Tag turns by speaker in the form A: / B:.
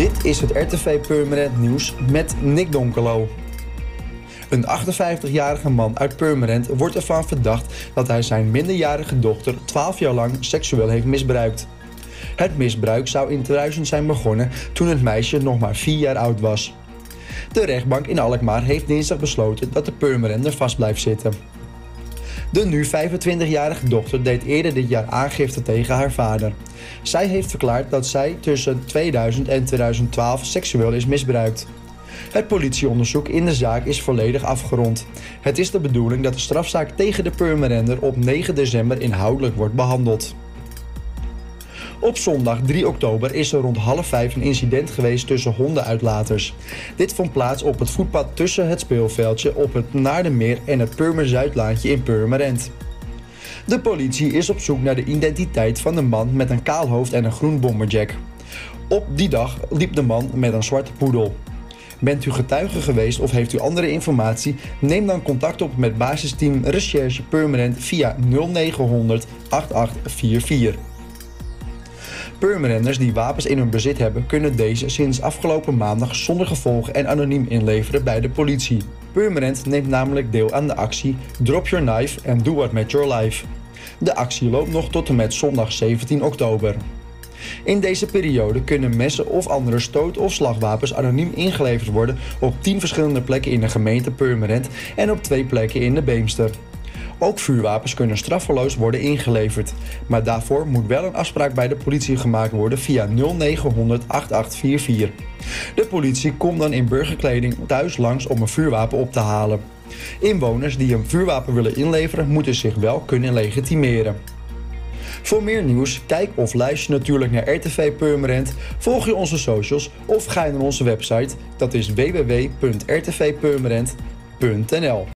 A: Dit is het RTV Purmerend Nieuws met Nick Donkelo. Een 58-jarige man uit Purmerend wordt ervan verdacht dat hij zijn minderjarige dochter 12 jaar lang seksueel heeft misbruikt. Het misbruik zou in 2000 zijn begonnen toen het meisje nog maar 4 jaar oud was. De rechtbank in Alkmaar heeft dinsdag besloten dat de Purmerender vast blijft zitten. De nu 25-jarige dochter deed eerder dit jaar aangifte tegen haar vader. Zij heeft verklaard dat zij tussen 2000 en 2012 seksueel is misbruikt. Het politieonderzoek in de zaak is volledig afgerond. Het is de bedoeling dat de strafzaak tegen de Purmerender op 9 december inhoudelijk wordt behandeld. Op zondag 3 oktober is er rond half vijf een incident geweest tussen hondenuitlaters. Dit vond plaats op het voetpad tussen het speelveldje op het Naardenmeer en het Purmer Zuidlaantje in Purmerend. De politie is op zoek naar de identiteit van de man met een kaal hoofd en een groen bomberjack. Op die dag liep de man met een zwarte poedel. Bent u getuige geweest of heeft u andere informatie? Neem dan contact op met basisteam Recherche Permanent via 0900 8844. Purmerenders die wapens in hun bezit hebben, kunnen deze sinds afgelopen maandag zonder gevolgen en anoniem inleveren bij de politie. Purmerend neemt namelijk deel aan de actie Drop Your Knife and Do What Met Your Life. De actie loopt nog tot en met zondag 17 oktober. In deze periode kunnen messen of andere stoot- of slagwapens anoniem ingeleverd worden op 10 verschillende plekken in de gemeente Purmerend en op twee plekken in de Beemster. Ook vuurwapens kunnen straffeloos worden ingeleverd. Maar daarvoor moet wel een afspraak bij de politie gemaakt worden via 0900 8844. De politie komt dan in burgerkleding thuis langs om een vuurwapen op te halen. Inwoners die een vuurwapen willen inleveren moeten zich wel kunnen legitimeren. Voor meer nieuws, kijk of luister natuurlijk naar RTV Purmerend, volg je onze socials of ga je naar onze website, dat is www.rtvpurmerend.nl.